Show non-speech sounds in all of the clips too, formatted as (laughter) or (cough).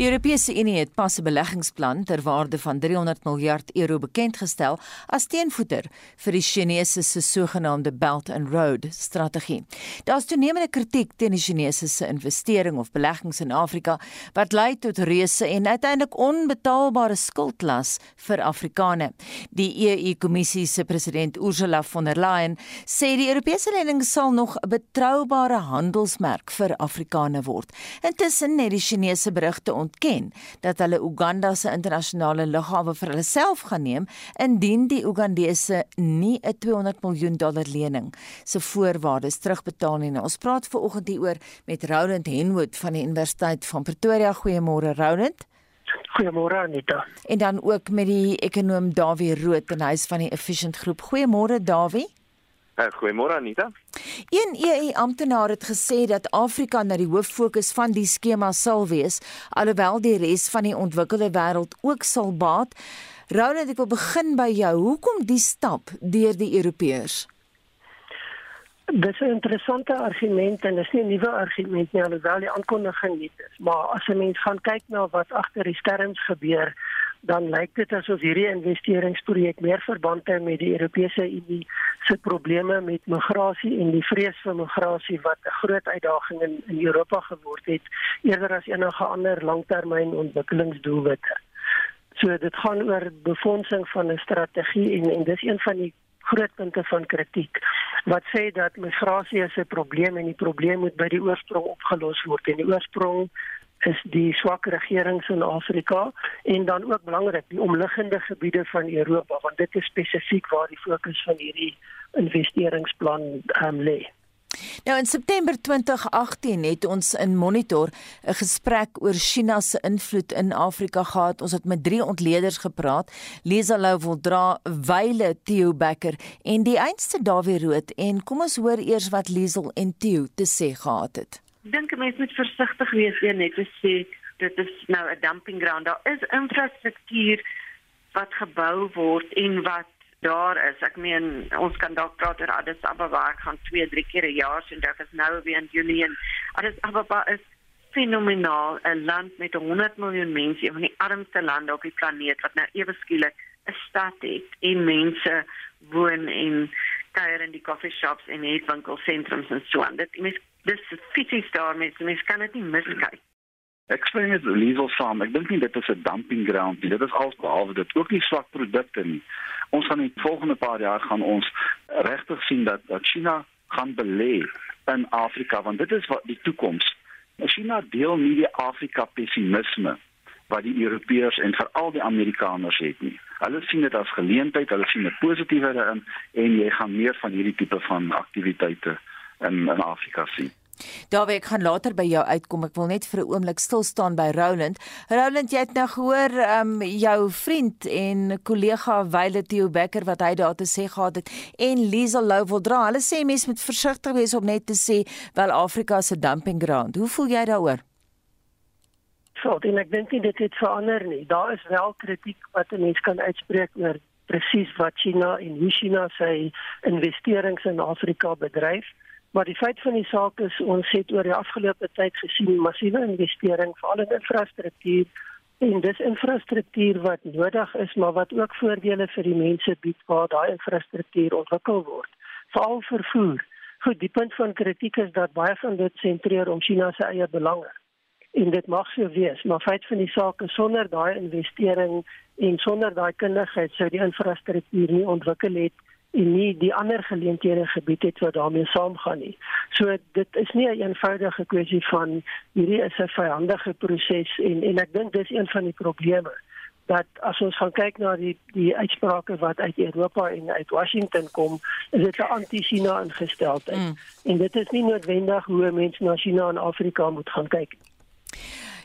Die Europese Unie het pas 'n beleggingsplan ter waarde van 300 miljard euro bekend gestel as teenvoeter vir die Chinese se sogenaamde Belt and Road strategie. Daar's toenemende kritiek teen die Chinese se investering of beleggings in Afrika wat lei tot reuse en uiteindelik onbetaalbare skuldlas vir Afrikane. Die EU-kommissie se president Ursula von der Leyen sê die Europese lening sal nog 'n betroubare handelsmerk vir Afrikane word. Intussen het die Chinese berigte ontken dat hulle Uganda se internasionale lughawe vir hulle self gaan neem indien die Ugandese nie 'n 200 miljoen dollar lening se voorwaardes terugbetaal nie. Nou, ons praat ver oggend hieroor met Roland Henwood van die Universiteit van Pretoria. Goeiemôre Roland. Goeiemôre Anita. En dan ook met die ekonom Dawie Rood en hy's van die Efficient Groep. Goeiemôre Dawie. Uh, Goeiemôre Anita. Een EU amptenaar het gesê dat Afrika na die hooffokus van die skema sal wees, alhoewel die res van die ontwikkelde wêreld ook sal baat. Roland, ek wil begin by jou. Hoekom die stap deur die Europeërs? Dit is 'n interessante argument en dit is nie 'n nuwe argument nie, alhoewel die aankondiging nie is. Maar as 'n mens gaan kyk na wat agter die skerms gebeur, dan lyk dit asof hierdie investeringsprojek meer verband hou met die Europese Unie se probleme met migrasie en die vrees vir migrasie wat 'n groot uitdaging in, in Europa geword het, eerder as enige ander langtermyn ontwikkelingsdoelwitte. So dit gaan oor befondsing van 'n strategie en en dis een van die groot punte van kritiek wat sê dat migrasie is 'n probleem en die probleem moet by die oorsprong opgelos word en die oorsprong is die swak regerings in Afrika en dan ook belangrik die omliggende gebiede van Europa want dit is spesifiek waar die fokus van hierdie investeringsplan um, lê. Nou in September 2018 het ons in Monitor 'n gesprek oor China se invloed in Afrika gehad. Ons het met drie ontleeders gepraat: Lisa Lou Voldra, Wyle Theo Becker en die einste Dawie Rood. En kom ons hoor eers wat Liesel en Theo te sê gehad het. Ek dink mense moet versigtig wees een net te sê dit is nou 'n dumping ground. Daar is infrastruktuur wat gebou word en wat daar is. Ek meen ons kan dalk praat oor Addis Ababa gaan 2, 3 keer 'n jaar sien dit is nou weer in Junie en Addis Ababa is fenomenaal 'n land met 100 miljoen mense, een van die armste lande op die planeet wat nou ewe skielik 'n stad het en mense woon en kuier in die coffee shops en eet winkelsentrums en so aan. Dit mens dis fisies daar mense, mens kan dit nie miskyk. Ek sê net Liesel saam, ek dink nie dit is 'n dumping ground nie. Dit is alsbehalwe dit ook nie swak produkte nie. Ons gaan in die volgende paar jaar gaan ons regtig sien dat dat China gaan belê in Afrika want dit is wat die toekoms. China deel nie die Afrika pessimisme wat die Europeërs en veral die Amerikaners het nie. Hulle sien dit as geleentheid, hulle sien 'n positiewe daarin en jy gaan meer van hierdie tipe van aktiwiteite in in Afrika sien. Daar wil ek gaan later by jou uitkom. Ek wil net vir 'n oomblik stil staan by Roland. Roland, jy het nou gehoor ehm um, jou vriend en kollega Wyle Theo Becker wat hy daar te sê gehad het en Liesel Lou wil dra. Hulle sê mense moet versigtig wees om net te sê wel Afrika se dumping ground. Hoe voel jy daaroor? So, en ek dink dit het verander nie. Daar is wel kritiek wat 'n mens kan uitspreek oor presies wat China en hoe China sy investerings in Afrika bedryf. Maar die feit van die saak is ons het oor die afgelope tyd gesien massiewe investering veral in infrastruktuur en dis infrastruktuur wat nodig is maar wat ook voordele vir die mense bied waar daai infrastruktuur ontwikkel word. Veral vervoer. Goed, die punt van kritiek is dat baie van dit sentreer om China se eie belange. En dit mag so wees, maar feit van die saak is sonder daai investering en sonder daai kundigheid sou die infrastruktuur nie ontwikkel het en nie die ander geleenthede gebied het wat daarmee saamgaan nie. So dit is nie 'n een eenvoudige kwessie van hierdie is 'n vyandige proses en en ek dink dis een van die probleme dat as ons gaan kyk na die die uitsprake wat uit Europa en uit Washington kom, is dit 'n anti-China ingesteldheid. Mm. En dit is nie noodwendig hoe mense na China en Afrika moet gaan kyk nie.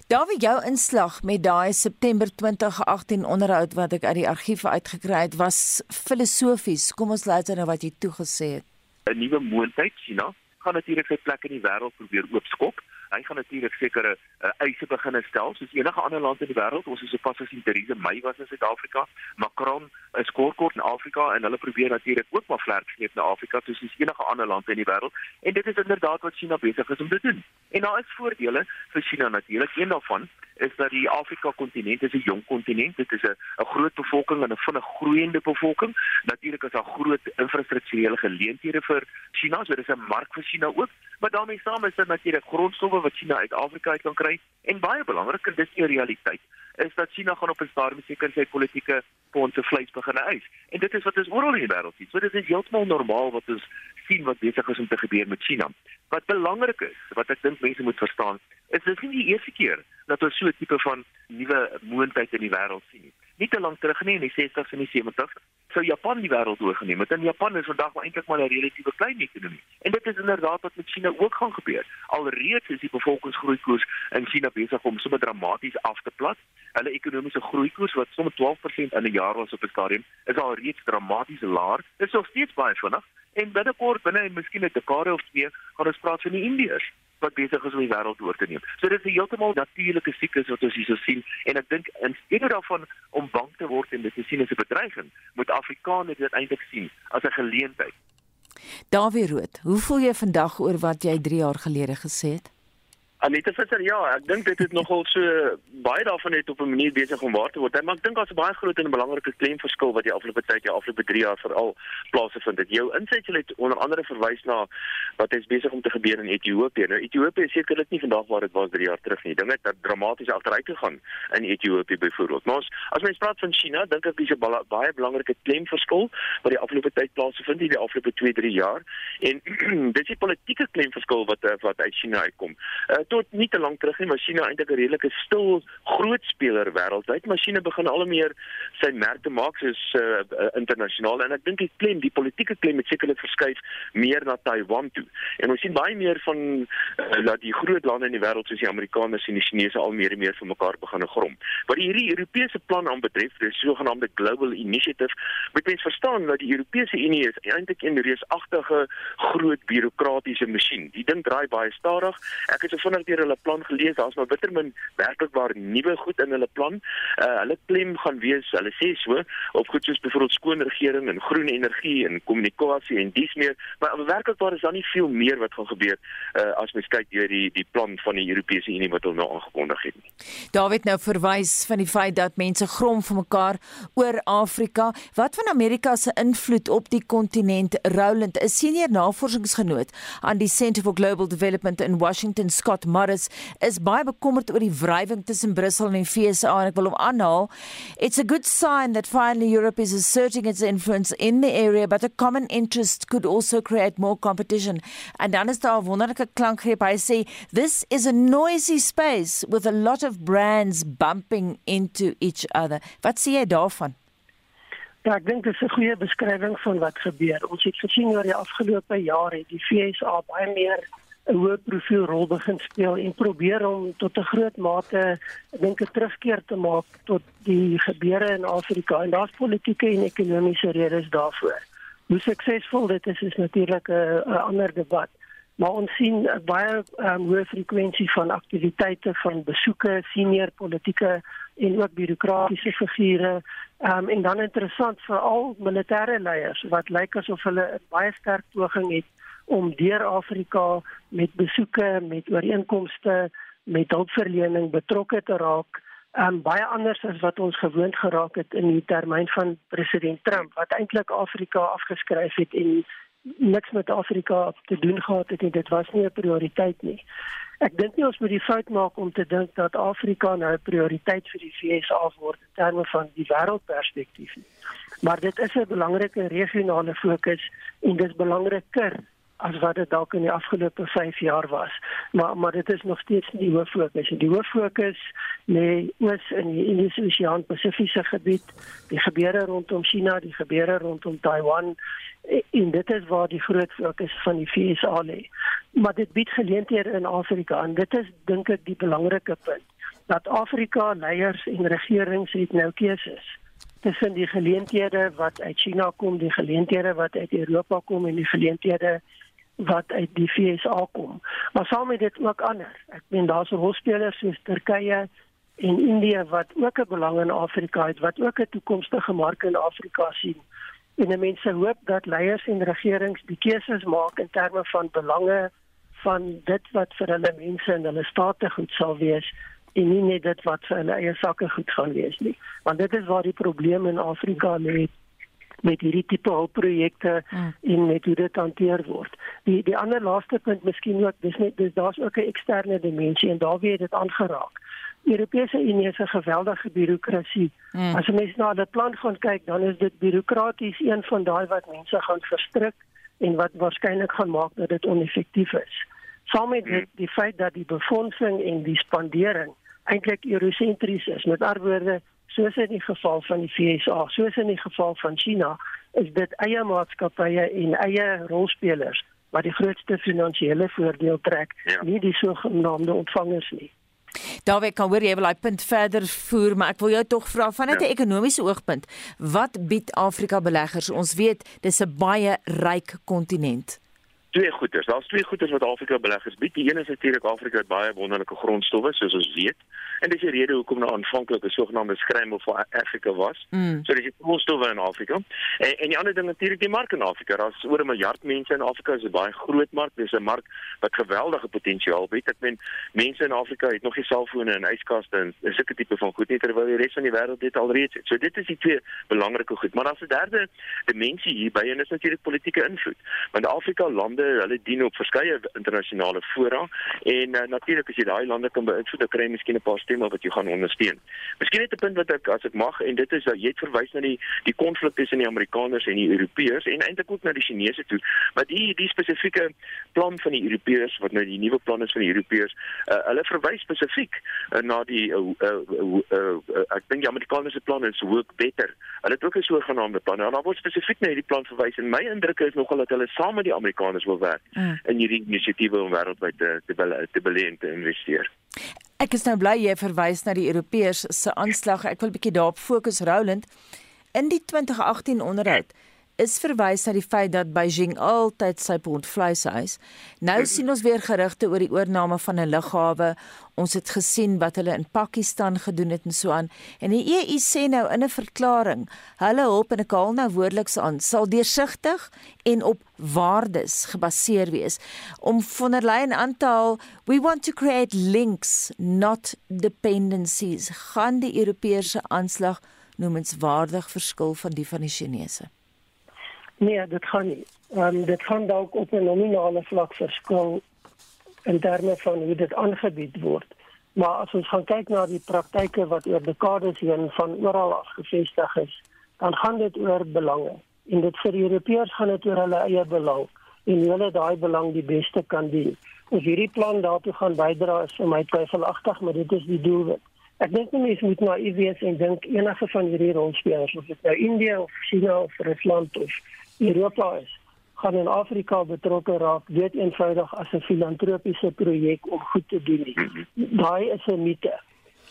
Daar wie jou inslag met daai September 2018 onderhoud wat ek uit die argiewe uitgekry het was filosofies. Kom ons luister na wat jy toegesê het. 'n Nuwe moontlikheid, China, gaan natuurlik sy plek in die wêreld probeer oopskop. Hy gaan natuurlik sekere uh, eise begine stel soos enige ander land in die wêreld. Ons is sopas as Theresa May was in Suid-Afrika, Macron is kort kort in Afrika en hulle probeer natuurlik ook maar vlerk sleep na Afrika soos enige ander land in die wêreld. En dit is inderdaad wat China besig is om te doen. En daar is voordele vir China natuurlik. Een daarvan is dat die Afrika kontinent is 'n jong kontinent. Dit is 'n 'n groot bevolking en 'n vinnig groeiende bevolking. Natuurlik is daar groot infrastrukturele geleenthede vir China, so dis 'n mark vir China ook. Maar daarmee saam is dit natuurlik grondstowwe wat China uit Afrika uit kan kry en baie belangriker dis die realiteit is dat China gaan op 'n stadium seker sy politieke fondse vleis begin eis. En dit is wat ons oral in die wêreld sien. So dit is heeltemal normaal wat ons sien wat besig is om te gebeur met China. Wat belangrik is, wat ek dink mense moet verstaan, is dit nie die eerste keer dat ons so 'n tipe van nuwe moontlikheid in die wêreld sien nie. Nie te lank terug nie in die 60s en die 70s sou Japan die wêreld oorgeneem het. En Japan is vandag maar eintlik maar 'n relatiewe klein ekonomie. En dit is inderdaad wat met China ook gaan gebeur. Alreeds is die bevolkingsgroeikoers in China besig om sommer dramaties af te plat. Hulle ekonomiese groeikoers wat sommer 12% in 'n jaar was op 'n stadium, is al reeds dramaties laer. Dit is nog steeds baie vinnig en binnekort binne miskien 'n dekade of twee gaan ons praat van die Indiërs wat besig is om die wêreld oor te neem. So dit is 'n heeltemal natuurlike siklus wat ons hierso sien en ek dink in steede daarvan om bang te word en dit te sien as 'n bedreiging, moet Afrikaners dit eintlik sien as 'n geleentheid. Dawie Rood, hoe voel jy vandag oor wat jy 3 jaar gelede gesê het? Anita Visser, ja, ek dink dit het nogal so baie daarvan het op 'n manier besig om waar te word. Maar ek dink daar's 'n baie groot en belangrike klemverskil wat die afgelope tyd, die afgelope 3 jaar veral plaasgevind het. Jou insetsel het onder andere verwys na wat is besig om te gebeur in Ethiopië. Nou Ethiopië is sekerlik nie vandag waar dit was 3 jaar terug nie. Dinge het dramaties agteruit gegaan in Ethiopië byvoorbeeld. Maar as, as mens praat van China, dink ek dis 'n baie belangrike klemverskil wat die afgelope tyd plaasgevind het, die afgelope 2-3 jaar. En (clears throat) dis die politieke klemverskil wat wat uit China uitkom. Uh, tot nie te lank terug nie, maar China eintlik 'n redelike stil groot speler wêreldwyd. Masjiene begin al meer sy merke maak soos uh, internasionaal en ek dink die klem, die politieke klem het sekerlik verskuif meer na Taiwan toe. En ons sien baie meer van uh, dat die groot lande in die wêreld soos die Amerikaners en die Chinese al meer en meer vir mekaar begin grom. Wat die hierdie Europese plan aanbetref, die sogenaamde Global Initiative, moet mens verstaan dat die Europese Unie is eintlik 'n reusagtige groot bureaukratiese masjien. Die ding draai baie stadig. Ek het so vinnig deur hulle plan gelees, daar's maar bitter min werklik waar nuwe goed in hulle plan. Uh hulle klem gaan wees, hulle sê so, op goed soos byvoorbeeld skoon regering en groen energie en kommunikasie en dis meer, maar werklik waar is daar nie veel meer wat gaan gebeur uh as mens kyk deur die die plan van die Europese Unie wat hulle nou aangekondig het nie. David nou verwys van die feit dat mense grom vir mekaar oor Afrika. Wat van Amerika se invloed op die kontinent? Roland, 'n senior navorsingsgenoot aan die Center for Global Development in Washington, Scott Morris is baie bekommerd oor die wrywing tussen Brussel en die FSA en ek wil hom aanhaal. It's a good sign that finally Europe is asserting its influence in the area but a common interest could also create more competition. En dan is daar 'n wonderlike klankgreep. Hy sê this is a noisy space with a lot of brands bumping into each other. Wat sê jy daarvan? Ja, ek dink dit is 'n goeie beskrywing van wat gebeur. Ons het gesien oor die afgelope jare het die FSA baie meer 'n hoë profiel rol begin speel en probeer om tot 'n groot mate dink 'n terugkeer te maak tot die gebeure in Afrika en daar's politieke en ekonomiese redes daarvoor. Hoe suksesvol dit is is natuurlik 'n ander debat. Maar ons sien baie um, hoë frekwensie van aktiwiteite van besoeke, senior politieke en ook bureaukratiese figure. Um, en dan interessant vir al militêre leiers wat lyk asof hulle 'n baie sterk poging het om deur Afrika met besoeke, met ooreenkomste, met hulpverlening betrokke te raak. Um baie anders as wat ons gewoond geraak het in die termyn van president Trump wat eintlik Afrika afgeskryf het en niks met Afrika te doen gehad het en dit was nie 'n prioriteit nie. Ek dink nie ons moet die fout maak om te dink dat Afrika nou 'n prioriteit vir die VS word in terme van die wêreldperspektief nie. Maar dit is 'n belangrike regionale fokus en dit is belangriker as wat dit dalk in die afgelope 5 jaar was. Maar maar dit is nog steeds nie die hoof fokus nie. Die hoof fokus lê oos in die Indiese Oseaan Pasifiese gebied, die gebeure rondom China, die gebeure rondom Taiwan en dit is waar die groot fokus van die FSA lê. Maar dit bied geleenthede in Afrika en dit is dink ek die belangrike punt dat Afrika leiers en regerings het nou keuses tussen die geleenthede wat uit China kom, die geleenthede wat uit Europa kom en die geleenthede wat uit die FSA kom. Maar saam met dit ook ander. Ek meen daar's rolspelers soos Turkye en Indië wat ook 'n belang in Afrika het, wat ook 'n toekomstige mark in Afrika sien. En mense hoop dat leiers en regerings die keuses maak in terme van belange van dit wat vir hulle mense en hulle state goed sal wees en nie net dit wat vir hulle eie sakke goed gaan wees nie. Want dit is waar die probleem in Afrika lê met hierdie tipe hulpprojekte mm. en met hoe dit hanteer word. Die die ander laaste punt miskien ook dis net dis daar's ook 'n eksterne dimensie en daar word dit aangeraak. Europese Unie 'n geweldige bureaukrasie. Mm. As jy mens na die plan gaan kyk, dan is dit bureaukraties een van daai wat mense gaan verstrik en wat waarskynlik gaan maak dat dit oneffektief is. Saam met dit die feit dat die befondsing en die spandering eintlik eurosentries is. Met ander woorde, soos in die geval van die FSA, soos in die geval van China, is dit eie maatskappye en eie rolspelers wat die grootste finansiële voordeel trek, ja. nie die sogenaamde ontvangers nie. Daar weet kan hoor jy wil daai punt verder voer, maar ek wil jou tog vra vanuit 'n ja. ekonomiese oogpunt, wat bied Afrika beleggers? Ons weet dis 'n baie ryk kontinent twee goeders. Daar's twee goeders wat Afrika beleggers bied. Die een is natuurlik Afrika het baie wonderlike grondstowwe soos ons weet. En dis die rede hoekom nou aanvanklik 'n sogenaamde skrymel vir Afrika was. Mm. So dis die grondstowwe in Afrika. En en die ander ding natuurlik die mark in Afrika. Daar's oor 'n miljard mense in Afrika. Dit is 'n baie groot mark. Dis 'n mark wat geweldige potensiaal bied. Ek meen mense in Afrika het nog nie selfone en yskaste en sulke tipe van goed nie terwyl die res van die wêreld dit alreeds het. So dit is die twee belangrike goed. Maar daar's 'n derde dimensie hierby en dit is natuurlik politieke invloed. Want Afrika lande hulle dien op verskeie internasionale fora en uh, natuurlik as jy daai lande kan beïnvloed, dan kry jy miskien 'n paar stemme wat jy gaan ondersteun. Miskien net 'n punt wat ek as ek mag en dit is dat jy het verwys na die die konflik tussen die Amerikaners en die Europeërs en eintlik ook na die Chinese toe. Maar die die spesifieke plan van die Europeërs wat nou die nuwe plan is van die Europeërs, uh, hulle verwys spesifiek uh, na die uh, uh, uh, uh, uh, ek dink die Amerikaners plan is work beter. Hulle het ook 'n sogenaamde plan. Nou, daar word spesifiek na hierdie plan verwys en my indruk is nogal dat hulle saam met die Amerikaners wil werk mm. in hierdie inisiatiewe om wêreldwyd te te te belê en te investeer. Ek is nou bly jy verwys na die Europeërs se aanslag. Ek wil 'n bietjie daarop fokus Roland. In die 2018 onderhoud is verwys na die feit dat Beijing altyd sy pond vleis eis. Nou sien ons weer gerugte oor die oorneem van 'n lughawe. Ons het gesien wat hulle in Pakistan gedoen het en so aan. En die EU sê nou in 'n verklaring, hulle hulp en ek haal nou woordeliks aan, sal deursigtig en op waardes gebaseer wees om von der Leyen aan te haal, we want to create links, not dependencies. Gaan die Europese aanslag noemenswaardig verskil van die van die Chinese? Nee, dit gaan nie. Ehm um, dit gaan dalk op 'n nominale vlak verskil in terme van hoe dit aangebied word. Maar as ons gaan kyk na die praktyke wat oor dekades heen van oral af gevestig is, dan gaan dit oor belange. En dit vir Europeërs gaan dit oor hulle eie belang en hulle daai belang die beste kan dien. Of hierdie plan daartoe gaan bydra is vir my twyfelagtig, maar dit is die doel. Ek dink nie mens moet nou iewers en dink enige van hierdie rolspelers of dit nou Indië of China of Rusland of Europa is, gaan in Afrika betrokke raak, weet eenvoudig as 'n filantropiese projek om goed te doen. Daai is 'n mite.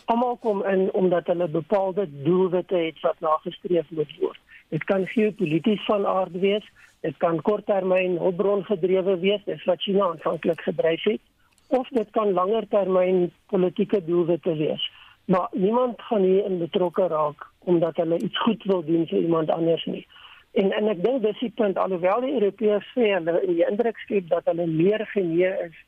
Almal kom in omdat hulle bepaalde doelwitte het wat nagestreef moet word. Dit kan geopolities van aard wees, dit kan korttermyn hulpbron gedrewe wees, dis wat China aanvanklik gedryf het, of dit kan langertermyn politieke doelwitte wees. Maar niemand gaan hier in betrokke raak omdat hulle iets goed wil doen vir iemand anders nie. En en ek dink dis die punt alhoewel die Europeërs sê hulle in die indruk skep dat hulle meer genee is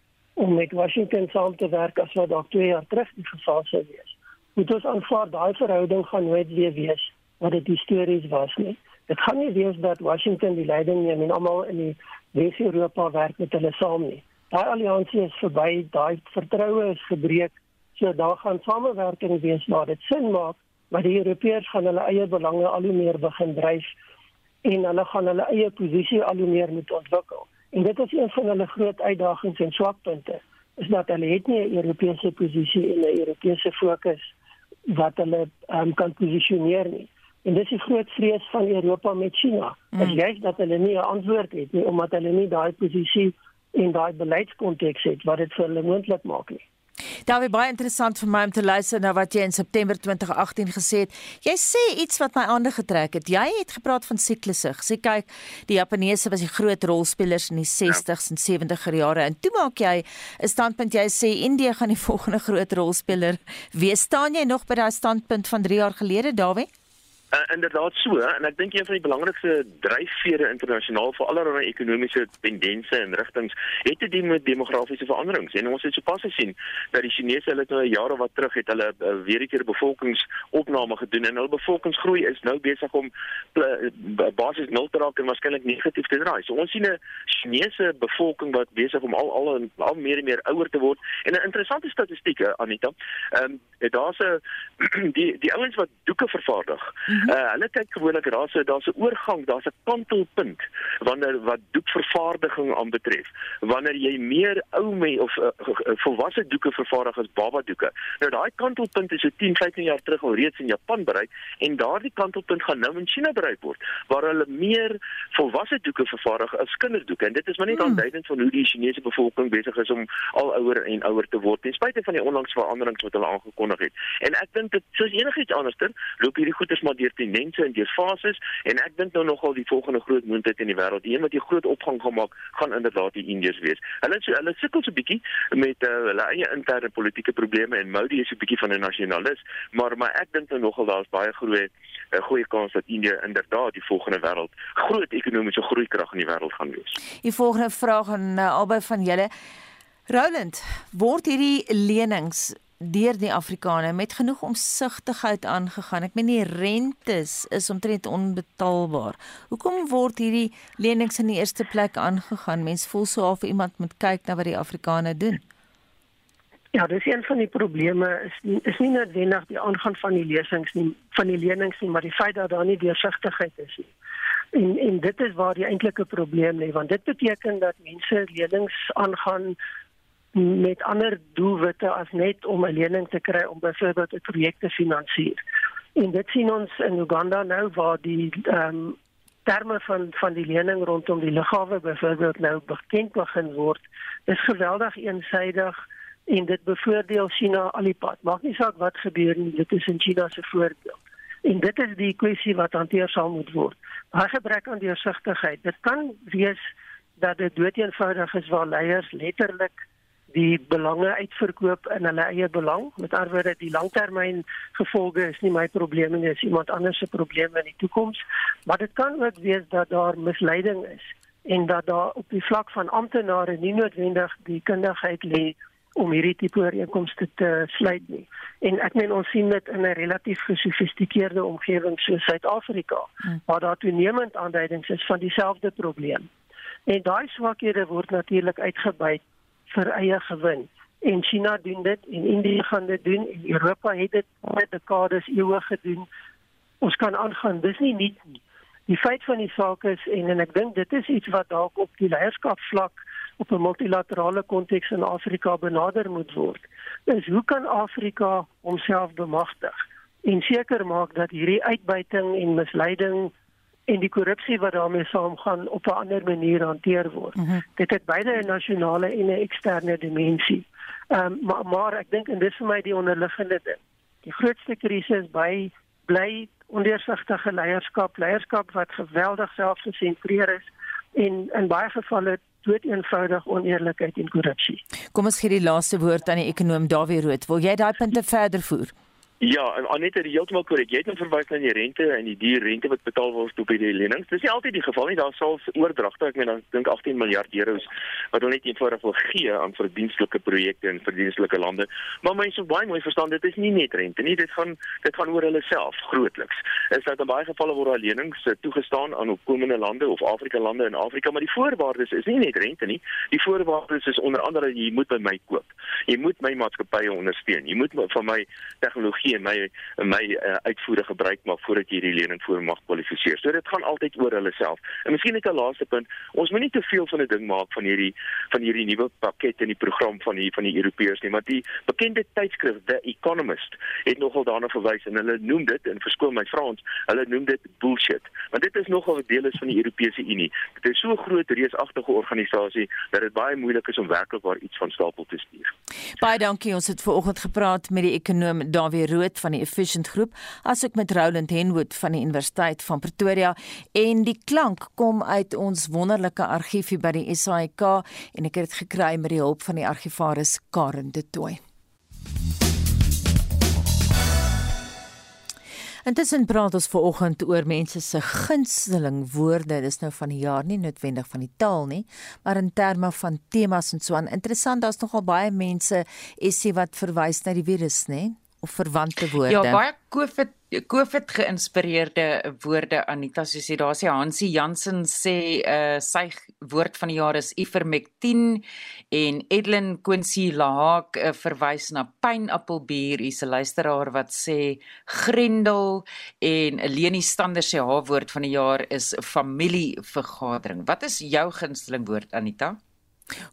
om met Washington saam te werk as wat dalk 2 jaar terug die geval sou wees. Moet ons aanvaar daai verhouding gaan nooit weer wees wat dit histories was nie. Dit gaan nie wees dat Washington die leiding neem en almal in die Wes-Europa werk met hulle saam nie. Daai alliansie is verby, daai vertroue is gebreek. So daar gaan samewerking wees waar dit sin maak, maar die Europeërs gaan hulle eie belange al hoe meer begin dryf en hulle gaan hulle eie posisie al hoe meer moet ontwikkel. En dit is een van hulle groot uitdagings en swakpunte is dat hulle het nie 'n Europese posisie en 'n Europese fokus wat hulle um, kan posisioneer nie. En dis die groot vrees van Europa met China. Mm. Dit is dat hulle nie 'n antwoord het nie omdat hulle nie daai posisie en daai beleidskonteks het wat dit vir hulle moontlik maak nie. Daar was baie interessant vir my om te luister na wat jy in September 2018 gesê het. Jy sê iets wat my aandag getrek het. Jy het gepraat van siklusse. Sê kyk, die Japaneese was die groot rolspelers in die 60s ja. en 70er jare en toe maak jy 'n standpunt jy sê Indië gaan die (laughs) volgende groot rolspeler wees. Staan jy nog by daai standpunt van 3 jaar gelede, Dawie? Uh, inderdaad so en ek dink een van die belangrikste dryfvere internasionaal vir allerlei ekonomiese tendense en rigtings het te doen met demografiese veranderings en ons het sopas gesien dat die Chinese hulle nou jare wat terug het hulle uh, weer 'n keer bevolkingsopname gedoen en hulle bevolkingsgroei is nou besig om uh, basies nul te raak en waarskynlik negatief te draai. So ons sien 'n Chinese bevolking wat besig om al al, al meer en meer ouer te word en 'n interessante statistieke Anita. Ehm um, daar's 'n (clears throat) die die ouens wat doeke vervaardig. Mm -hmm. uh, hulle kyk gewoonlik daar's 'n daar's 'n oorgang, daar's 'n kantelpunt wanneer wat doekvervaardiging aanbetref. Wanneer jy meer ou me of uh, volwasse doeke vervaardig as baba doeke. Nou daai kantelpunt is so 10, 15 jaar terug al reeds in Japan bereik en daardie kantelpunt gaan nou in China bereik word waar hulle meer volwasse doeke vervaardig as kinderdoeke. En dit is maar net hmm. aanduidend van hoe die Chinese bevolking besig is om al ouer en ouer te word ten spyte van die onlangse veranderings wat hulle aangekondig het. En ek dink dit soos enigiets anderster loop hierdie goeders maar deur tendense en deur fases en ek dink nou nogal die volgende groot moontlikheid in die wêreld, die een wat die groot opgang gaan maak, gaan inderdaad die Indiërs wees. Hulle so hulle sukkel so 'n bietjie met uh, hulle eie interne politieke probleme en Modi is so 'n bietjie van 'n nasionalis, maar maar ek dink nou nogal daar's baie groot 'n goeie kans dat Indië inderdaad die volgende wêreld groot ekonomiese groeikrag in die wêreld gaan wees. Die volgende vraag aan uh, albei van julle Roland, word hierdie lenings deur die Afrikaners met genoeg omsigtigheid aangegaan. Ek meen die rentes is omtrent onbetaalbaar. Hoekom word hierdie lenings in die eerste plek aangegaan? Mens voel so of iemand moet kyk na wat die Afrikaners doen. Ja, dis een van die probleme is nie, is nie noodwendig die aangaan van die lesings nie, van die lenings nie, maar die feit dat daar nie deursigtigheid is nie. En en dit is waar die eintlike probleem lê, want dit beteken dat mense lenings aangaan met ander doelwitte as net om 'n lening te kry om byvoorbeeld 'n projek te finansier. En dit sien ons in Uganda nou waar die ehm um, terme van van die lening rondom die lughawe byvoorbeeld nou bekend begin word. Dis geweldig eensaidig en dit bevoordeel China alipad. Maak nie saak wat gebeur nie, dit is in China se voordeel. En dit is die kwessie wat hanteer sal moet word. Daar gebrek aan deursigtigheid. Dit kan wees dat dit doeteenvoudig is waar leiers letterlik die belange uitverkoop in hulle eie belang. Met ander woorde, die langtermyn gevolge is nie my probleem nie, dis iemand anders se probleem in die toekoms. Maar dit kan ook wees dat daar misleiding is en dat daar op die vlak van amptenare nie noodwendig die kundigheid lê om hierdie tipe ooreenkomste te sluit nie. En ek meen ons sien dit in 'n relatief gesofistikeerde omgewing soos Suid-Afrika, hmm. waar daar toenemend aanduidings is van dieselfde probleem. En daai swakhede word natuurlik uitgebuit vir eie gewin. En China doen dit en Indië gaan dit doen en Europa het dit met dekades eeue gedoen. Ons kan aangaan, dis nie nuut nie. Die feit van die saak is en en ek dink dit is iets wat dalk op die leierskapsvlak op 'n multilaterale konteks in Afrika benader moet word. Is hoe kan Afrika homself bemagtig en seker maak dat hierdie uitbuiting en misleiding en die korrupsie wat daarmee saamgaan op 'n ander manier hanteer word. Mm -hmm. Dit het beide 'n nasionale en 'n eksterne dimensie. Ehm um, maar maar ek dink en dis vir my die onderliggende ding. Die grootste krisis by bly ondeursigtige leierskap, leierskap wat geweldig selfgesentreer is en in baie gevalle dood eenvoudig oneerlikheid en korrupsie. Kom ons gee die laaste woord aan die ekonom Dawie Rood. Wil jy daai punte verder voer? Ja, Anette, jy heeltemal korrek. Jy het nou verwys na die rente en die duur rente wat betaal word op die lenings. Dis nie altyd die geval nie. Daar sal oordragte, ek meen dan dink 18 miljard euros wat hulle net eenvoudig wil gee aan verdienstelike projekte in verdienstelike lande. Maar mense moet baie mooi verstaan, dit is nie net rente nie. Dit gaan dit gaan oor hulle self grootliks. Is dat in baie gevalle word daar lenings eh, toegestaan aan opkomende lande of Afrika lande in Afrika, maar die voorwaardes is nie net rente nie. Die voorwaardes is onder andere jy moet by my koop. Jy moet my maatskappye ondersteun. Jy moet van my tegnologie en my my uh, uitvoere gebruik maak voordat jy die lening voor mag kwalifiseer. So dit gaan altyd oor hulle self. En miskien net 'n laaste punt, ons moenie te veel van 'n ding maak van hierdie van hierdie nuwe pakket in die program van die van die Europeërs nie, want die bekende tydskrif The Economist het nogal daarna verwys en hulle noem dit en verskoon my Frans, hulle noem dit bullshit. Want dit is nogal 'n deel is van die Europese Unie. Dit is so groot reusagtige organisasie dat dit baie moeilik is om werklik waar iets van stapel te stuur. Baie dankie. Ons het ver oggend gepraat met die ekonom Dawie Rood van die Efficient Groep, asook met Roland Henwood van die Universiteit van Pretoria en die klank kom uit ons wonderlike argiefie by die SAIK en ek het dit gekry met die hulp van die argivaris Karen de Tooy. Intussen praat ons ver oggend oor mense se gunsteling woorde. Dis nou van die jaar nie noodwendig van die taal nie, maar in terme van temas en so aan. Interessant, daar's nogal baie mense essie wat verwys na die virus, nê? of verwante woorde. Ja, baie COVID COVID geïnspireerde woorde Anita soos jy daar sê Hansie Jansen sê uh sy woord van die jaar is Ivermectin en Edlin Quincy Laak uh, verwys na pineappelbier. Hier's 'n luisteraar wat sê Grendel en Leni Stander sê haar woord van die jaar is familievergadering. Wat is jou gunsteling woord Anita?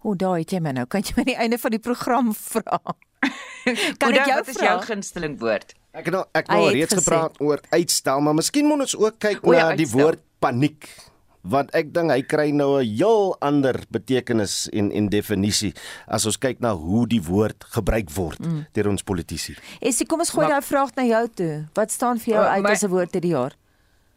O, daai het jy my nou. Kan jy my die einde van die program (laughs) vra? (laughs) kan ek jou wat is jou gunsteling woord? Ek het nou ek nou reeds gesê. gepraat oor uitstel, maar miskien moet ons ook kyk o, ja, na die woord paniek want ek dink hy kry nou 'n heel ander betekenis en en definisie as ons kyk na hoe die woord gebruik word mm. deur ons politici. Esie, kom ons gooi daai vraag na jou toe. Wat staan vir jou uh, uit my, as 'n woord hierdie jaar?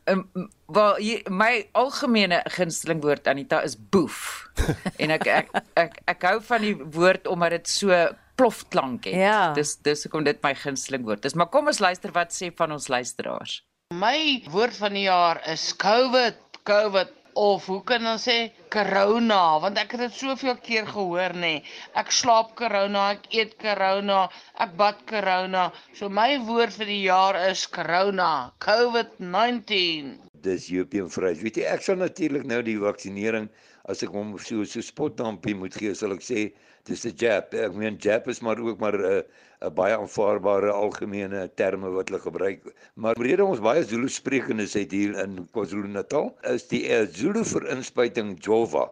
Um, wel my algemene gunsteling woord Anita is boef. (laughs) en ek ek, ek ek ek hou van die woord omdat dit so plofklank het. Ja. Dis dis hoekom dit my gunsteling woord is. Maar kom ons luister wat sê van ons luisteraars. My woord van die jaar is COVID, COVID of hoe kan ons sê corona want ek het dit soveel keer gehoor nê. Ek slaap corona, ek eet corona, ek bad corona. So my woord vir die jaar is corona, COVID-19. Dis European phrase. Weet jy, ek sal natuurlik nou die vaksinering as ek hom so so spotdampie moet gee, sal ek sê dis 'n jab. Ek meen jab is maar ook maar 'n uh, 'n baie aanvaarbare algemene terme wat hulle gebruik. Maar rede ons baie Zulu sprekendes het hier in KwaZulu-Natal is die uh, Zulu vir inspuiting Jova.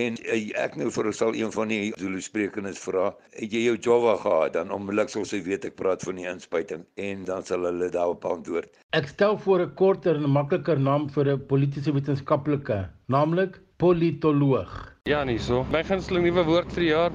En uh, ek nou vir sal een van die Zulu sprekendes vra, het jy jou Jova gehad? Dan onmiddellik sal sy weet ek praat van die inspuiting en dan sal hulle daarop antwoord. Ek stel voor 'n korter en makliker naam vir 'n politieke wetenskaplike, naamlik politoloog. Ja, nee so. My gunsteling nuwe woord vir die jaar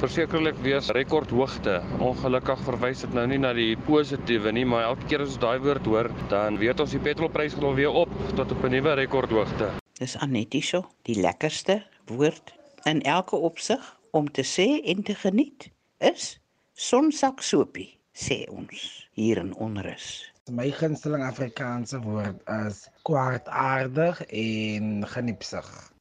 versekerlik wees rekordhoogte. Ongelukkig verwys dit nou nie na die positiewe nie, maar elke keer as ons daai woord hoor, dan weet ons die petrolprys gaan weer op tot op 'n nuwe rekordhoogte. Dis Anetiso, die lekkerste woord in elke opsig om te sê en te geniet is sonsak sopie, sê ons hier in onrus. My gunsteling Afrikaanse woord is kwaadaardig en geniepsig.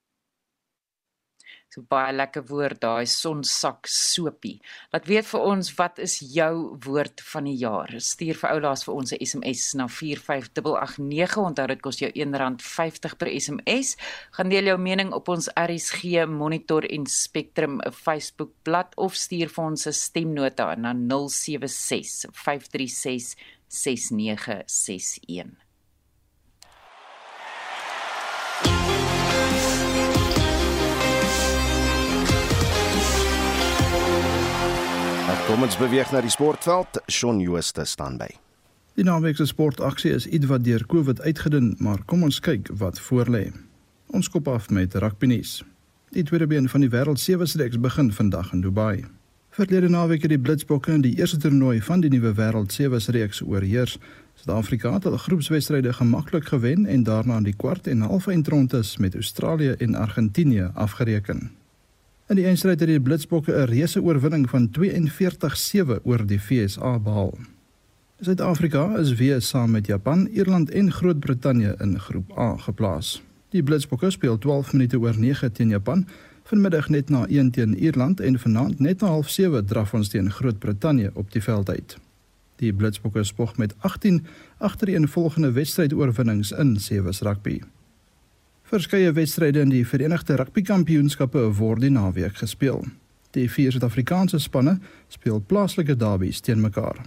So baie lekker woord daai sonsak sopie. Laat weet vir ons wat is jou woord van die jaar. Stuur vir oulaas vir ons 'n SMS na 45889. Onthou dit kos jou R1.50 per SMS. Gaan deel jou mening op ons RSG Monitor en Spectrum Facebook bladsy of stuur vir ons 'n stemnota na 076 536 6961. Kom ons beweeg na die sportveld. Shaun Jooste staan by. Die naweek se sportaksie is ietwat deur COVID uitgedun, maar kom ons kyk wat voorlê. Ons kop af met rugby nuus. Die tweede been van die wêreld sewe reeks begin vandag in Dubai. Verlede naweek het die Blitsbokke in die eerste toernooi van die nuwe wêreld sewe reeks oorheers. Suid-Afrika het hulle groepswedstryde gemaklik gewen en daarna in die kwart en halve eindrondes met Australië en Argentinië afgereken. In die eindstryd het die Blitsbokke 'n reuse oorwinning van 42-7 oor die VSA behaal. Suid-Afrika is weer saam met Japan, Ierland en Groot-Brittanje in Groep A geplaas. Die Blitsbokke speel 12 minute oor 9 teen Japan, vanmiddag net na 1 teen Ierland en vanaand net na 07:30 draf ons teen Groot-Brittanje op die veld uit. Die Blitsbokke spog met 18 agtereenvolgende wedstrydoorwinnings in sewe rugby. Verskeie wedstryde in die Verenigde Rugby Kampioenskappe word die naweek gespeel. Die vier Suid-Afrikaanse spanne speel plaaslike derbies teen mekaar.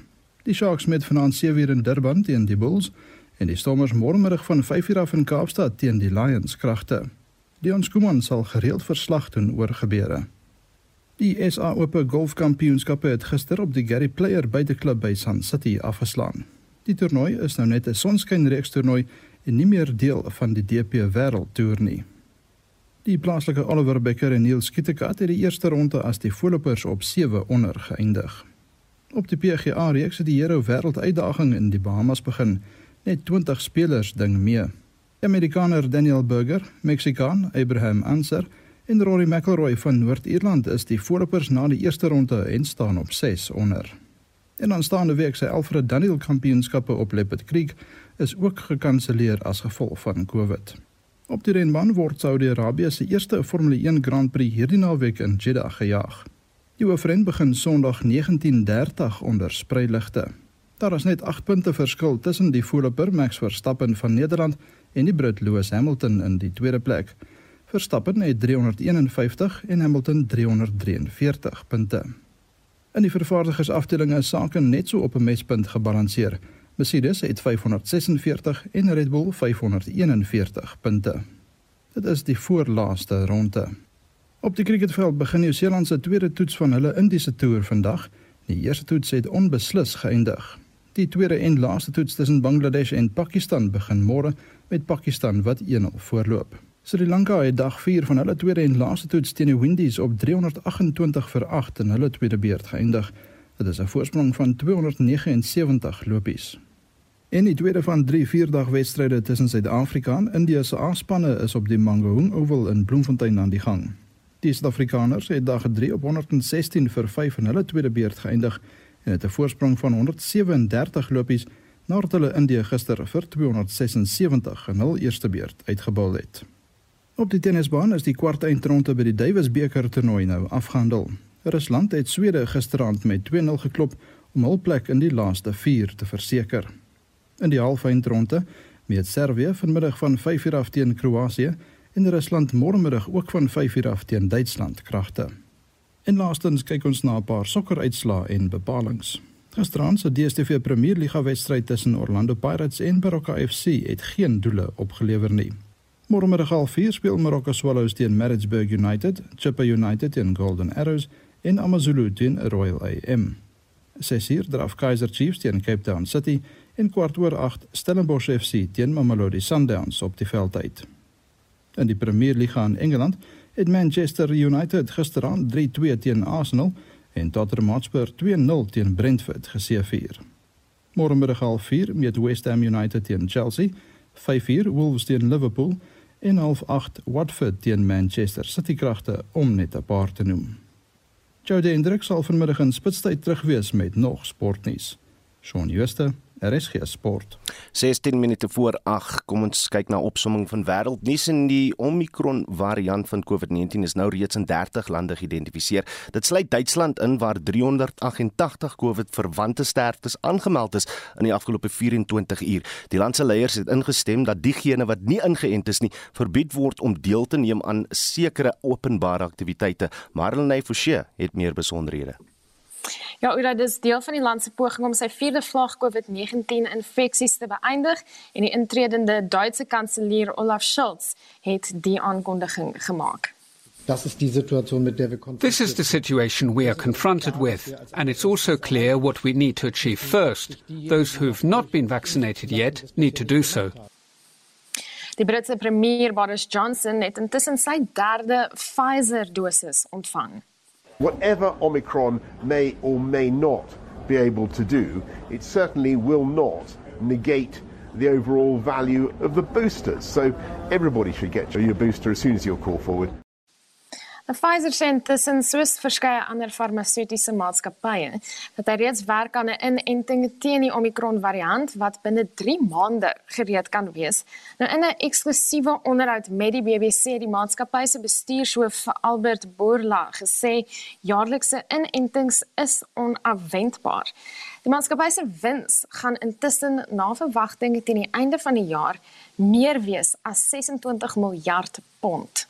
Die Sharks met 7:00 in Durban teen die Bulls en die Stormers môremiddag van 5:00 af in Kaapstad teen die Lions kragte. Dion Skuman sal gereeld verslag doen oor gebeure. Die SA Ope Golfkampioenskappe het gister op die Gary Player buiteklub by Sun City afgeslaan. Die toernooi is nou net 'n sonskynreeks toernooi en nie meer deel van die DP Wêreldtoer nie. Die plaaslike Oliver Becker en Neil Skittekat het die eerste ronde as die voorlopers op 7 onder geëindig. Op die PGA reeks het die Hero Wêreld uitdaging in die Bahamas begin. Net 20 spelers ding mee. Amerikaner Daniel Berger, Meksikaan Abraham Anser en Rory McIlroy van Noord-Ierland is die voorlopers na die eerste ronde en staan op 6 onder. En aanstaande week se Alfred Daniel Kampioenskappe op Leopard Creek is ook gekanselleer as gevolg van COVID. Op die renbaan word Saudi-Arabië se eerste Formule 1 Grand Prix hierdie naweek in Jeddah gejaag. Die oefenren begin Sondag 19:30 onder spreiligte. Daar is net 8 punte verskil tussen die voorloper Max Verstappen van Nederland en die Brit Lewis Hamilton in die tweede plek. Verstappen het 351 en Hamilton 343 punte. In die vervaardigersafdeling is sake net so op 'n mespunt gebalanseer. Mercedes het 546 en Red Bull 541 punte. Dit is die voorlaaste ronde. Op die cricketveld begin Nieu-Seeland se tweede toets van hulle Indiese toer vandag. Die eerste toets het onbeslis geëindig. Die tweede en laaste toets tussen Bangladesh en Pakistan begin môre met Pakistan wat 1-0 voorloop. Sri Lanka het dag 4 van hulle tweede en laaste toets teen die Windies op 328 vir 8 in hulle tweede beurt geëindig. Dit is 'n voorsprong van 279 lopies. En die tweede van 3 vierdag wedstryde tussen Suid-Afrika en Indië se aanspanne is op die Mangaung Oval in Bloemfontein aan die gang. Die Suid-Afrikaners het dag 3 op 116 vir 5 in hulle tweede beurt geëindig en het 'n voorsprong van 137 lopies nadat hulle Indië gister vir 276 in hul eerste beurt uitgebal het. Op die tennisbaan is die kwart eindronde by die Davis beker toernooi nou afgehandel. Rusland het Swede gisteraand met 2-0 geklop om hul plek in die laaste 4 te verseker. In die halve eindronde meet Servië vanmiddag van 5:00 af teen Kroasie en Rusland môremiddag ook van 5:00 af teen Duitsland kragte. En laastens kyk ons na 'n paar sokkeruitslae en bepalinge. Gisterand se DStv Premier Liga wedstryd tussen Orlando Pirates en Baroka FC het geen doele opgelewer nie. Môremiddag al 4 speel Marokko Swallows teen Maritzburg United, Chippa United teen Golden Arrows en AmaZulu teen Royal AM. Sesier draf Kaizer Chiefs teen Cape Town City en kwart oor 8 Stellenbosch FC teen Mamelodi Sundowns op die veld uit. In die Premier Liga in Engeland het Manchester United gisteraan 3-2 teen Arsenal en Tottenham Hotspur 2-0 teen Brentford geseëvier. Môremiddag half 4 meet West Ham United teen Chelsea, 5-4 Wolves teen Liverpool en half 8 Watford teen Manchester City kragte om net 'n paar te noem. Jody Hendrik sal vanmiddag in Spitstyd terug wees met nog sportnuus. Shaun Schuster RSG Sport. 16 minute voor 8. Kom ons kyk na opsomming van wêreldnuus en die Omicron variant van COVID-19 is nou reeds in 30 lande geïdentifiseer. Dit sluit Duitsland in waar 388 COVID-verwante sterftes aangemeld is in die afgelope 24 uur. Die land se leiers het ingestem dat diegene wat nie ingeënt is nie, verbied word om deel te neem aan sekere openbare aktiwiteite. Marlene Forsie het meer besonderhede. Ja, Ura, dis deel van die land se poging om sy vierde vlak COVID-19 infeksies te beëindig en die intredende Duitse kanselier Olaf Scholz het die aankondiging gemaak. This is the situation we are confronted with, and it's also clear what we need to achieve first. Those who've not been vaccinated yet need to do so. Die Britse premier Boris Johnson het intussen sy derde Pfizer-dosis ontvang. Whatever Omicron may or may not be able to do, it certainly will not negate the overall value of the boosters. So everybody should get your booster as soon as you're called forward. Pfizer sê intussen soos verskeie ander farmaseutiese maatskappye dat hy reeds werk aan 'n inenting teen die Omicron variant wat binne 3 maande gereed kan wees. Nou in 'n eksklusiewe onderhoud met die BBC het die maatskappy se bestuurshoof Albert Bourla gesê jaarlikse inentings is onafwendbaar. Die maatskappy se wins gaan intussen na verwagting teen die einde van die jaar meer wees as 26 miljard pond.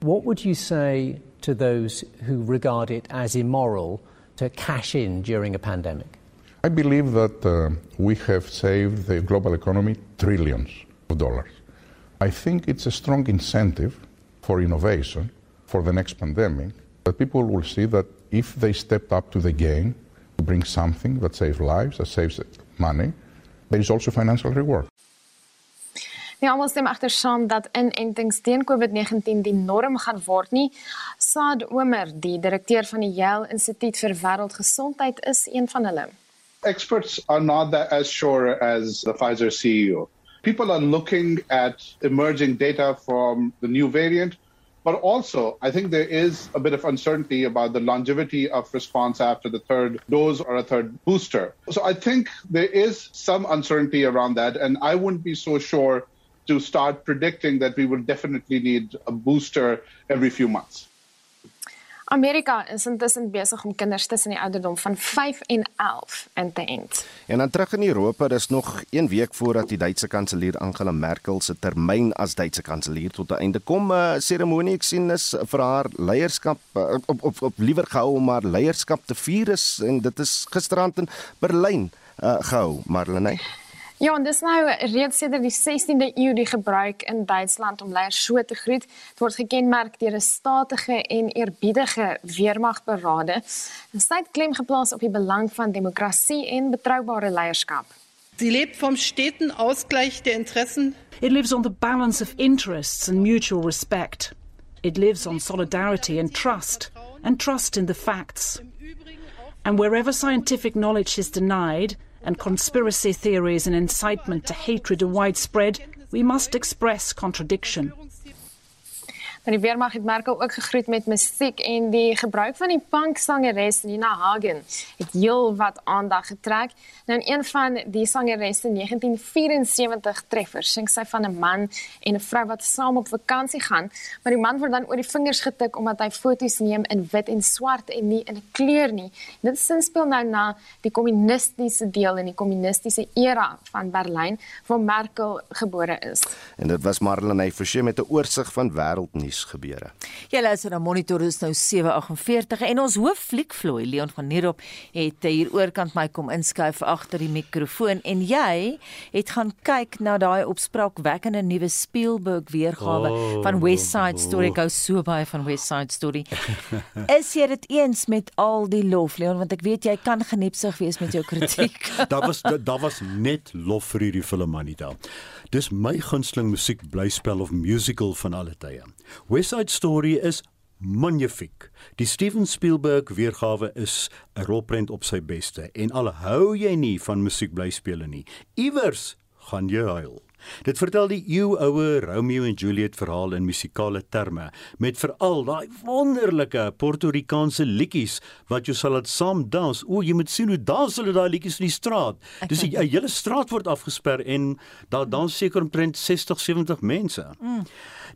What would you say to those who regard it as immoral to cash in during a pandemic? I believe that uh, we have saved the global economy trillions of dollars. I think it's a strong incentive for innovation for the next pandemic that people will see that if they stepped up to the game to bring something that saves lives, that saves money, there is also financial reward. Nie almal stem agter saam dat inentings teen COVID-19 die norm gaan word nie. Saad Omer, die direkteur van die Yale Instituut vir Wêreldgesondheid, is een van hulle. Experts are not that as sure as the Pfizer CEO. People are looking at emerging data from the new variant, but also I think there is a bit of uncertainty about the longevity of response after the third dose or a third booster. So I think there is some uncertainty around that, and I wouldn't be so sure to start predicting that we will definitely need a booster every few months. Amerika is intussen besig om kinders tussen die ouderdom van 5 en 11 in te ent. En dan terug in Europa, dis nog 1 week voordat die Duitse kanselier Angela Merkel se termyn as Duitse kanselier tot 'n einde kom. 'n uh, Seremonie ek sien is vir haar leierskap uh, op op op liewer gehou om haar leierskap te vier is en dit is gisterand in Berlyn uh, gehou, Marlene. Ja, en dis nou reeds sedert die 16de eeu die gebruik in Duitsland om leiers so te groet. Dit word gekenmerk deur 'n statige en eerbiedige weermagberade. En sy het klem geplaas op die belang van demokrasie en betroubare leierskap. Sie lebt vom steten Ausgleich der Interessen. It lives on the balance of interests and mutual respect. It lives on solidarity and trust, and trust in the facts. And wherever scientific knowledge is denied, and conspiracy theories and incitement to hatred are widespread, we must express contradiction. En die weermag het Merkel ook gegroet met musiek en die gebruik van die punksangeres Nina Hagen het heel wat aandag getrek. Nou een van die sangeres se 1974 treffers sing sy van 'n man en 'n vrou wat saam op vakansie gaan, maar die man word dan oor die vingers getik omdat hy foto's neem in wit en swart en nie in 'n kleur nie. Dit sinspel nou na die kommunistiese deel in die kommunistiese era van Berlyn waar Merkel gebore is. En dit was Marlene Forsie met 'n oorsig van wêreldnuus nuus gebeure. Jy luister na Monitor is nou 7:48 en ons hoof fliekvloei Leon van Nierop het hier oorkant my kom inskuif agter die mikrofoon en jy het gaan kyk na daai opspraakwekkende nuwe Spielberg weergawe oh, van West Side Story. Ek hou so baie van West Side Story. (laughs) is jy dit eens met al die lof Leon want ek weet jy kan geniepsig wees met jou kritiek. (laughs) daar was daar was net lof vir hierdie film Anita. Dis my gunsteling musiekblyspel of musical van alle tye. West Side Story is magnifiek. Die Steven Spielberg weergawe is 'n rolprent op sy beste en al hou jy nie van musiekblyspele nie, iewers gaan jy huil. Dit vertel die eeuoue Romeo en Juliet verhaal in musikale terme met veral daai wonderlike Porto-Rikaanse liedjies wat jy sal laat saam dans. O, jy moet sien hoe dans hulle daai liedjies in die straat. Dis 'n (laughs) hele straat word afgesper en daar dans seker omtrent 60, 70 mense. Mm.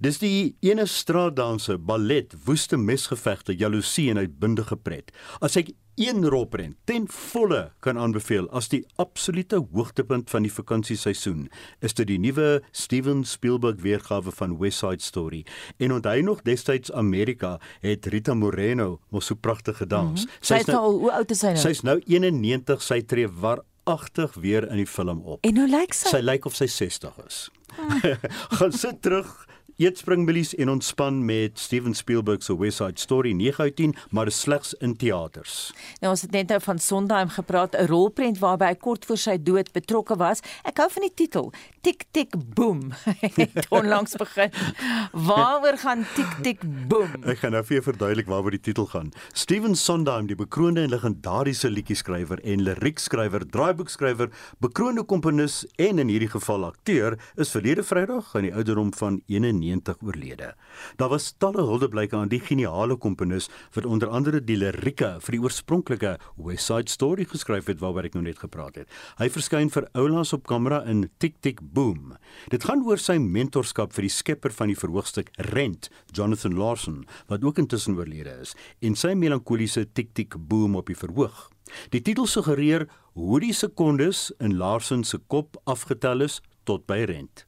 Dis die ene straatdanse, ballet, woeste mesgevegte, jaloesie en uitbundige pret. As ek een rolprent ten volle kan aanbeveel as die absolute hoogtepunt van die vakansieseisoen is dit die nuwe Steven Spielberg weergawe van West Side Story. En onthou nog destyds Amerika het Rita Moreno mos so pragtig gedans. Mm -hmm. sy is nou, nou hoe oud is sy nou? sy's nou 91 sy tree waar agtig weer in die film op. En hoe lyk sy? Sy lyk of sy 60 is. Ah. (laughs) gaan sit terug Eet springbilies en ontspan met Steven Spielberg se West Side Story 9 uit 10, maar slegs in teaters. Nou ons het net nou van Sondheim gepraat, 'n rolprent waarby hy kort voor sy dood betrokke was. Ek hou van die titel, Tik Tik Boom. (laughs) Het onlangs begin. Waaroor gaan Tik Tik Boom? Ek gaan nou vir jou verduidelik waaroor die titel gaan. Steven Sondheim, die bekroonde en legendariese liedjie-skrywer en liriekskrywer, draaiboekskrywer, bekroonde komponis en in hierdie geval akteur, is verlede Vrydag aan die ouderdom van 91 90 oorlede. Daar was talle huldeblyke aan die geniale komponis wat onder andere die lirieke vir die oorspronklike West Side Story geskryf het waaroor ek nou net gepraat het. Hy verskyn vir Oulas op kamera in Tik Tik Boom. Dit gaan oor sy mentorskap vir die skepper van die verhoogstuk Rent, Jonathan Larson, wat ook intussen oorlede is, en sy melankoliese Tik Tik Boom op die verhoog. Die titel suggereer hoe die sekondes in Larson se kop afgetel is tot by Rent.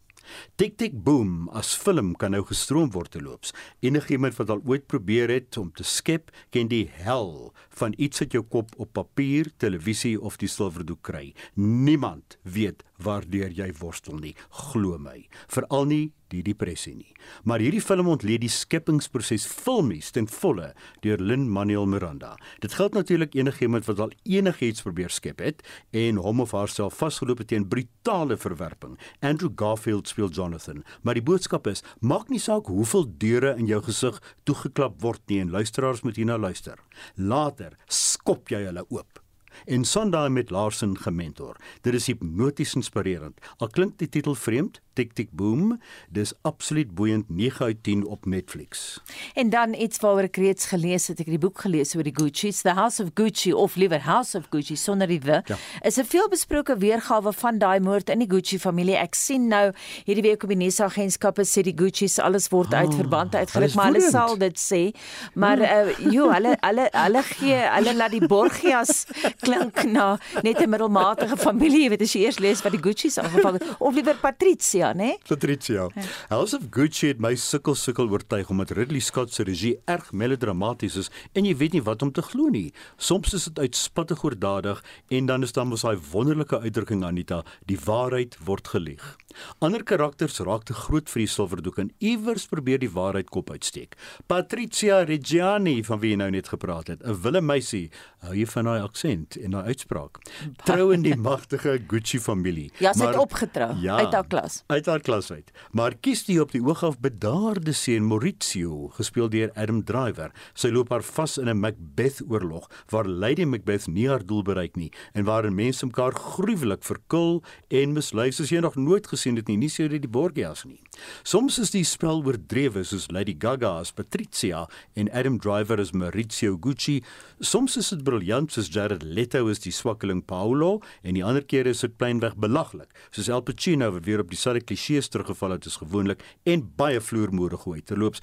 Tick Tick Boom as film kan nou gestroom word te loops. Enigiemand wat al ooit probeer het om te skep, ken die hel van iets uit jou kop op papier, televisie of die silwerdoek kry. Niemand weet waardeur jy worstel nie, glo my. Veral nie die depressie nie. Maar hierdie film ontleed die skepingsproses filmies ten volle deur Lin Manuel Miranda. Dit geld natuurlik enigiemand wat al enigiets probeer skep het en hom of haarself vasgeloop het teen brutale verwerping. Andrew Garfield speel Jonathan, maar die boodskap is: maak nie saak hoeveel deure in jou gesig toegeklap word nie en luisteraars moet hierna luister. Later skop jy hulle oop en Sondag met Larsen gementor. Dit is hipnoties inspirerend. Al klink die titel vreemd, Tik Tik Boom, dis absoluut boeiend 9 uit 10 op Netflix. En dan iets waaroor ek reeds gelees het, ek het die boek gelees oor die Gucci's, The House of Gucci of liewer House of Gucci sonder die the. Ja. Is 'n veelbesproke weergawe van daai moord in die Gucci familie. Ek sien nou hierdie week op die nuusagentskappe sê die Gucci's alles word oh, uit verband uitgeruk, maar hulle sal dit sê. Maar uh, jo, hulle hulle hulle gee hulle laat die Borgias klink na net 'n middelmatige familie, jy weet as jy eers lees wat die Gucci's aangevang het of liewer Patricia, né? Patricia. Ja. House of Gucci het my sukkel sukkel oortuig omdat Ridley Scott se regie erg melodramaties is en jy weet nie wat om te glo nie. Soms is dit uitspattig oordadig en dan is daar mos daai wonderlike uitdrukking Anita, die waarheid word gelieg. Ander karakters raak te groot vir die silwerdoek en iewers probeer die waarheid kop uitsteek. Patricia Reggiani van wie jy nou net gepraat het, 'n wille meisie, hou jy van haar aksent en haar uitspraak. (laughs) Trou in die magtige Gucci familie. Ja, sy het opgetrou ja, uit haar klas. Uit haar klas uit. Maar kies die op die oog af bedaarde seun Maurizio, gespeel deur Adam Driver. Sy loop haar vas in 'n Macbeth oorlog waar Lady Macbeth nie haar doel bereik nie en waarin mense mekaar gruwelik verkil en mislei soos jy nog nooit gesien het nie, nie sou dit die Borgias nie. Soms is die spel oordrewe soos Lady Gaga as Patricia en Adam Driver as Maurizio Gucci. Soms is dit briljant soos Jared Leto as die swakkeling Paolo en die ander kere is dit plainweg belaglik, soos Al Pacino wat weer op dieselfde klisjées teruggeval het as gewoonlik en baie vloermoere gooi. Terloops,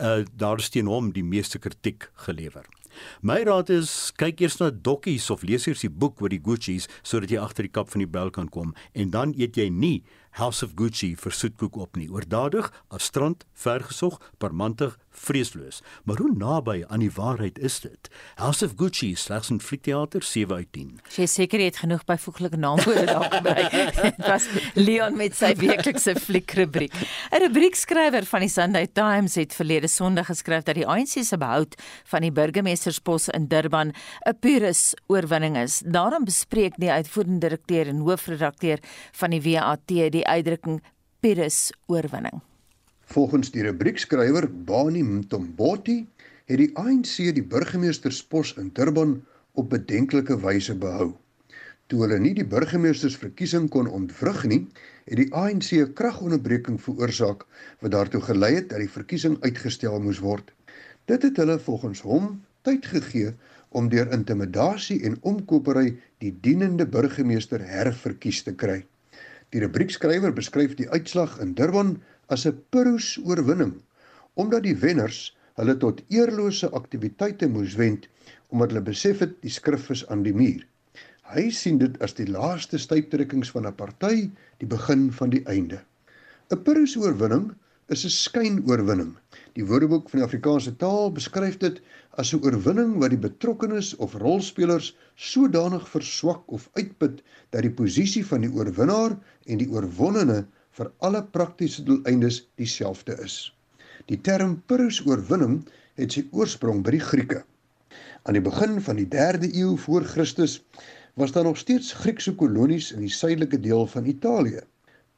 uh, daar steen hom die meeste kritiek gelewer. My raad is kyk eers na dokkies of lees eers die boek oor die Gucci's sodat jy agter die kap van die bel kan kom en dan eet jy nie House of Gucci vir soetkoek op nie. Oordadig, afstrand, vergesog, parmantig, vreesloos. Maar hoe naby aan die waarheid is dit? House of Gucci slegs 'n fliekteater 7 uit 10. Jy seker jy het genoeg byvoeglike naamwoorde daar gebruik. (laughs) Dit was Leon met sy weeklikse fliekrubriek. 'n Rubriekskrywer van die Sunday Times het verlede Sondag geskryf dat die ANC se behoud van die burgemeesterspos in Durban 'n pures oorwinning is. Daarom bespreek die uitvoerende direkteur en hoofredakteur van die WAT die uitdrukking pures oorwinning. Volgens die rubriekskrywer Bani Mtomboti het die ANC die burgemeesterspos in Durban op bedenklike wyse behou. Toe hulle nie die burgemeestersverkiesing kon ontwrig nie, het die ANC 'n kragonderbreking veroorsaak wat daartoe gelei het dat die verkiesing uitgestel moes word. Dit het hulle volgens hom tyd gegee om deur intimidasie en omkopery die dienende burgemeester herverkies te kry. Die rubriekskrywer beskryf die uitslag in Durban as 'n pyrrhus oorwinning omdat die wenners hulle tot eerlose aktiwiteite moes wend omdat hulle besef het die skrif is aan die muur. Hy sien dit as die laaste stuiptrekkings van 'n party, die begin van die einde. 'n Pyrrhus oorwinning is 'n skynoorwinning. Die Woordeboek van die Afrikaanse taal beskryf dit as 'n oorwinning wat die betrokkenes of rolspelers sodanig verswak of uitput dat die posisie van die oorwinnaar en die oorwonnene vir alle praktiese doeleindes dieselfde is. Die term Pyrrhus oorwinning het sy oorsprong by die Grieke. Aan die begin van die 3de eeu voor Christus was daar nog steeds Griekse kolonies in die suidelike deel van Italië.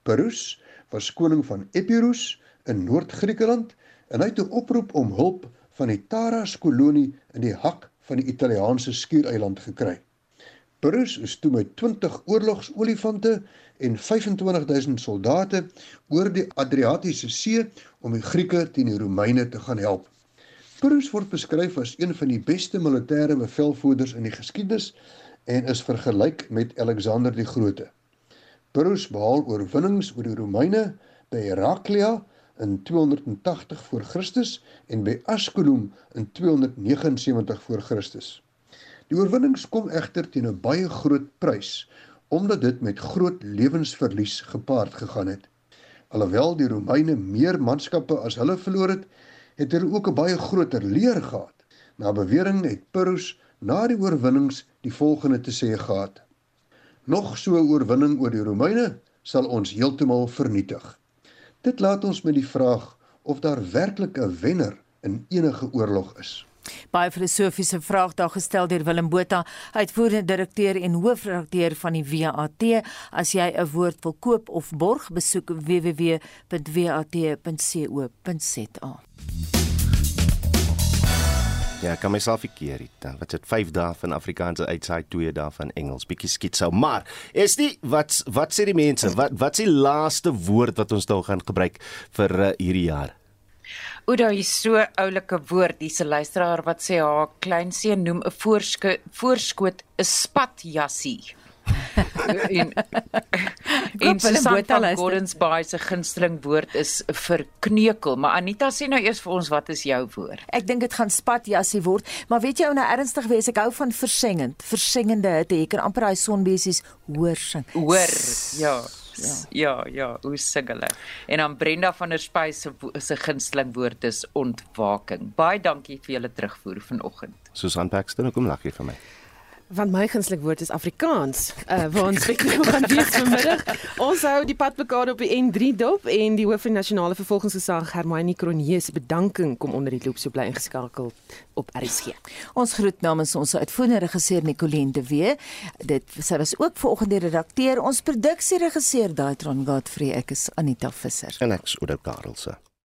Pyrrhus was koning van Epirus in Noord-Griekeland en hy het 'n oproep om hulp van die Taras kolonie in die hak van die Italiaanse skiereiland gekry. Pyrrhus is toe met 20 oorlogsolifante en 25000 soldate oor die Adriatiese See om die Grieke teen die Romeine te gaan help. Pyrrhus word beskryf as een van die beste militêre bevelvoerders in die geskiedenis en is vergelyk met Alexander die Grote. Pyrrhus behaal oorwinnings oor die Romeine by Heraklia in 280 voor Christus en by Asculum in 279 voor Christus. Die oorwinnings kom egter teen 'n baie groot prys omdat dit met groot lewensverlies gepaard gegaan het. Alhoewel die Romeine meer manskappe as hulle verloor het, het hulle ook 'n baie groter leer gehad. Na bewering het Pyrrhus na die oorwinnings die volgende te sê gehad: Nog so 'n oorwinning oor die Romeine sal ons heeltemal vernietig. Dit laat ons met die vraag of daar werklik 'n wenner in enige oorlog is. Baie filosofiese vraag daar gestel deur Willem Botha, uitvoerende direkteur en hoofredakteur van die WAT. As jy 'n woord wil koop of borg, besoek www.wat.co.za. Ja, kan myself verkeer het. Wat dit 5 dae van Afrikaanse uitsaai, 2 dae van Engels. Bietjie skitsou. Maar is die wat wat sê die mense? Wat wat is die laaste woord wat ons nou gaan gebruik vir uh, hierdie jaar? Ouda is so oulike woord. Dis 'n luisteraar wat sê haar kleinseun noem 'n voorskoot voorskoot 'n spatjassie. (laughs) en en Susan Gordon's by se gunsteling woord is vir kneukel, maar Anita sê nou eers vir ons wat is jou woord? Ek dink dit gaan spatjassie word, maar weet jy ou nou ernstig wees, ek hou van versengend, versengende hitte. Jy kan amper daai sonbesies hoor sing. Hoor, ja. Ja, ja, ja, hoe sing hulle? En dan Brenda van der Spy se se gunsteling woord is ontwaking. Baie dankie vir julle terugvoer vanoggend. Susan Paxton, kom lag hier vir my want my gunsteling woord is Afrikaans. Uh waar ons kyk nou gaan wees vanmiddag. Ons hou die padbekade op die N3 dop en die hoof van nasionale vervolgingsgesag Hermione Cronje se bedanking kom onder die loop so bly ingeskakel op RSG. Ons groet namens ons uitvoerende regisseur Nicoline de Wee. Dit sy was ook vanoggend die redakteur. Ons produksieregisseur Daitron Godfrey. Ek is Anita Visser. En ek's Oudo Karelse.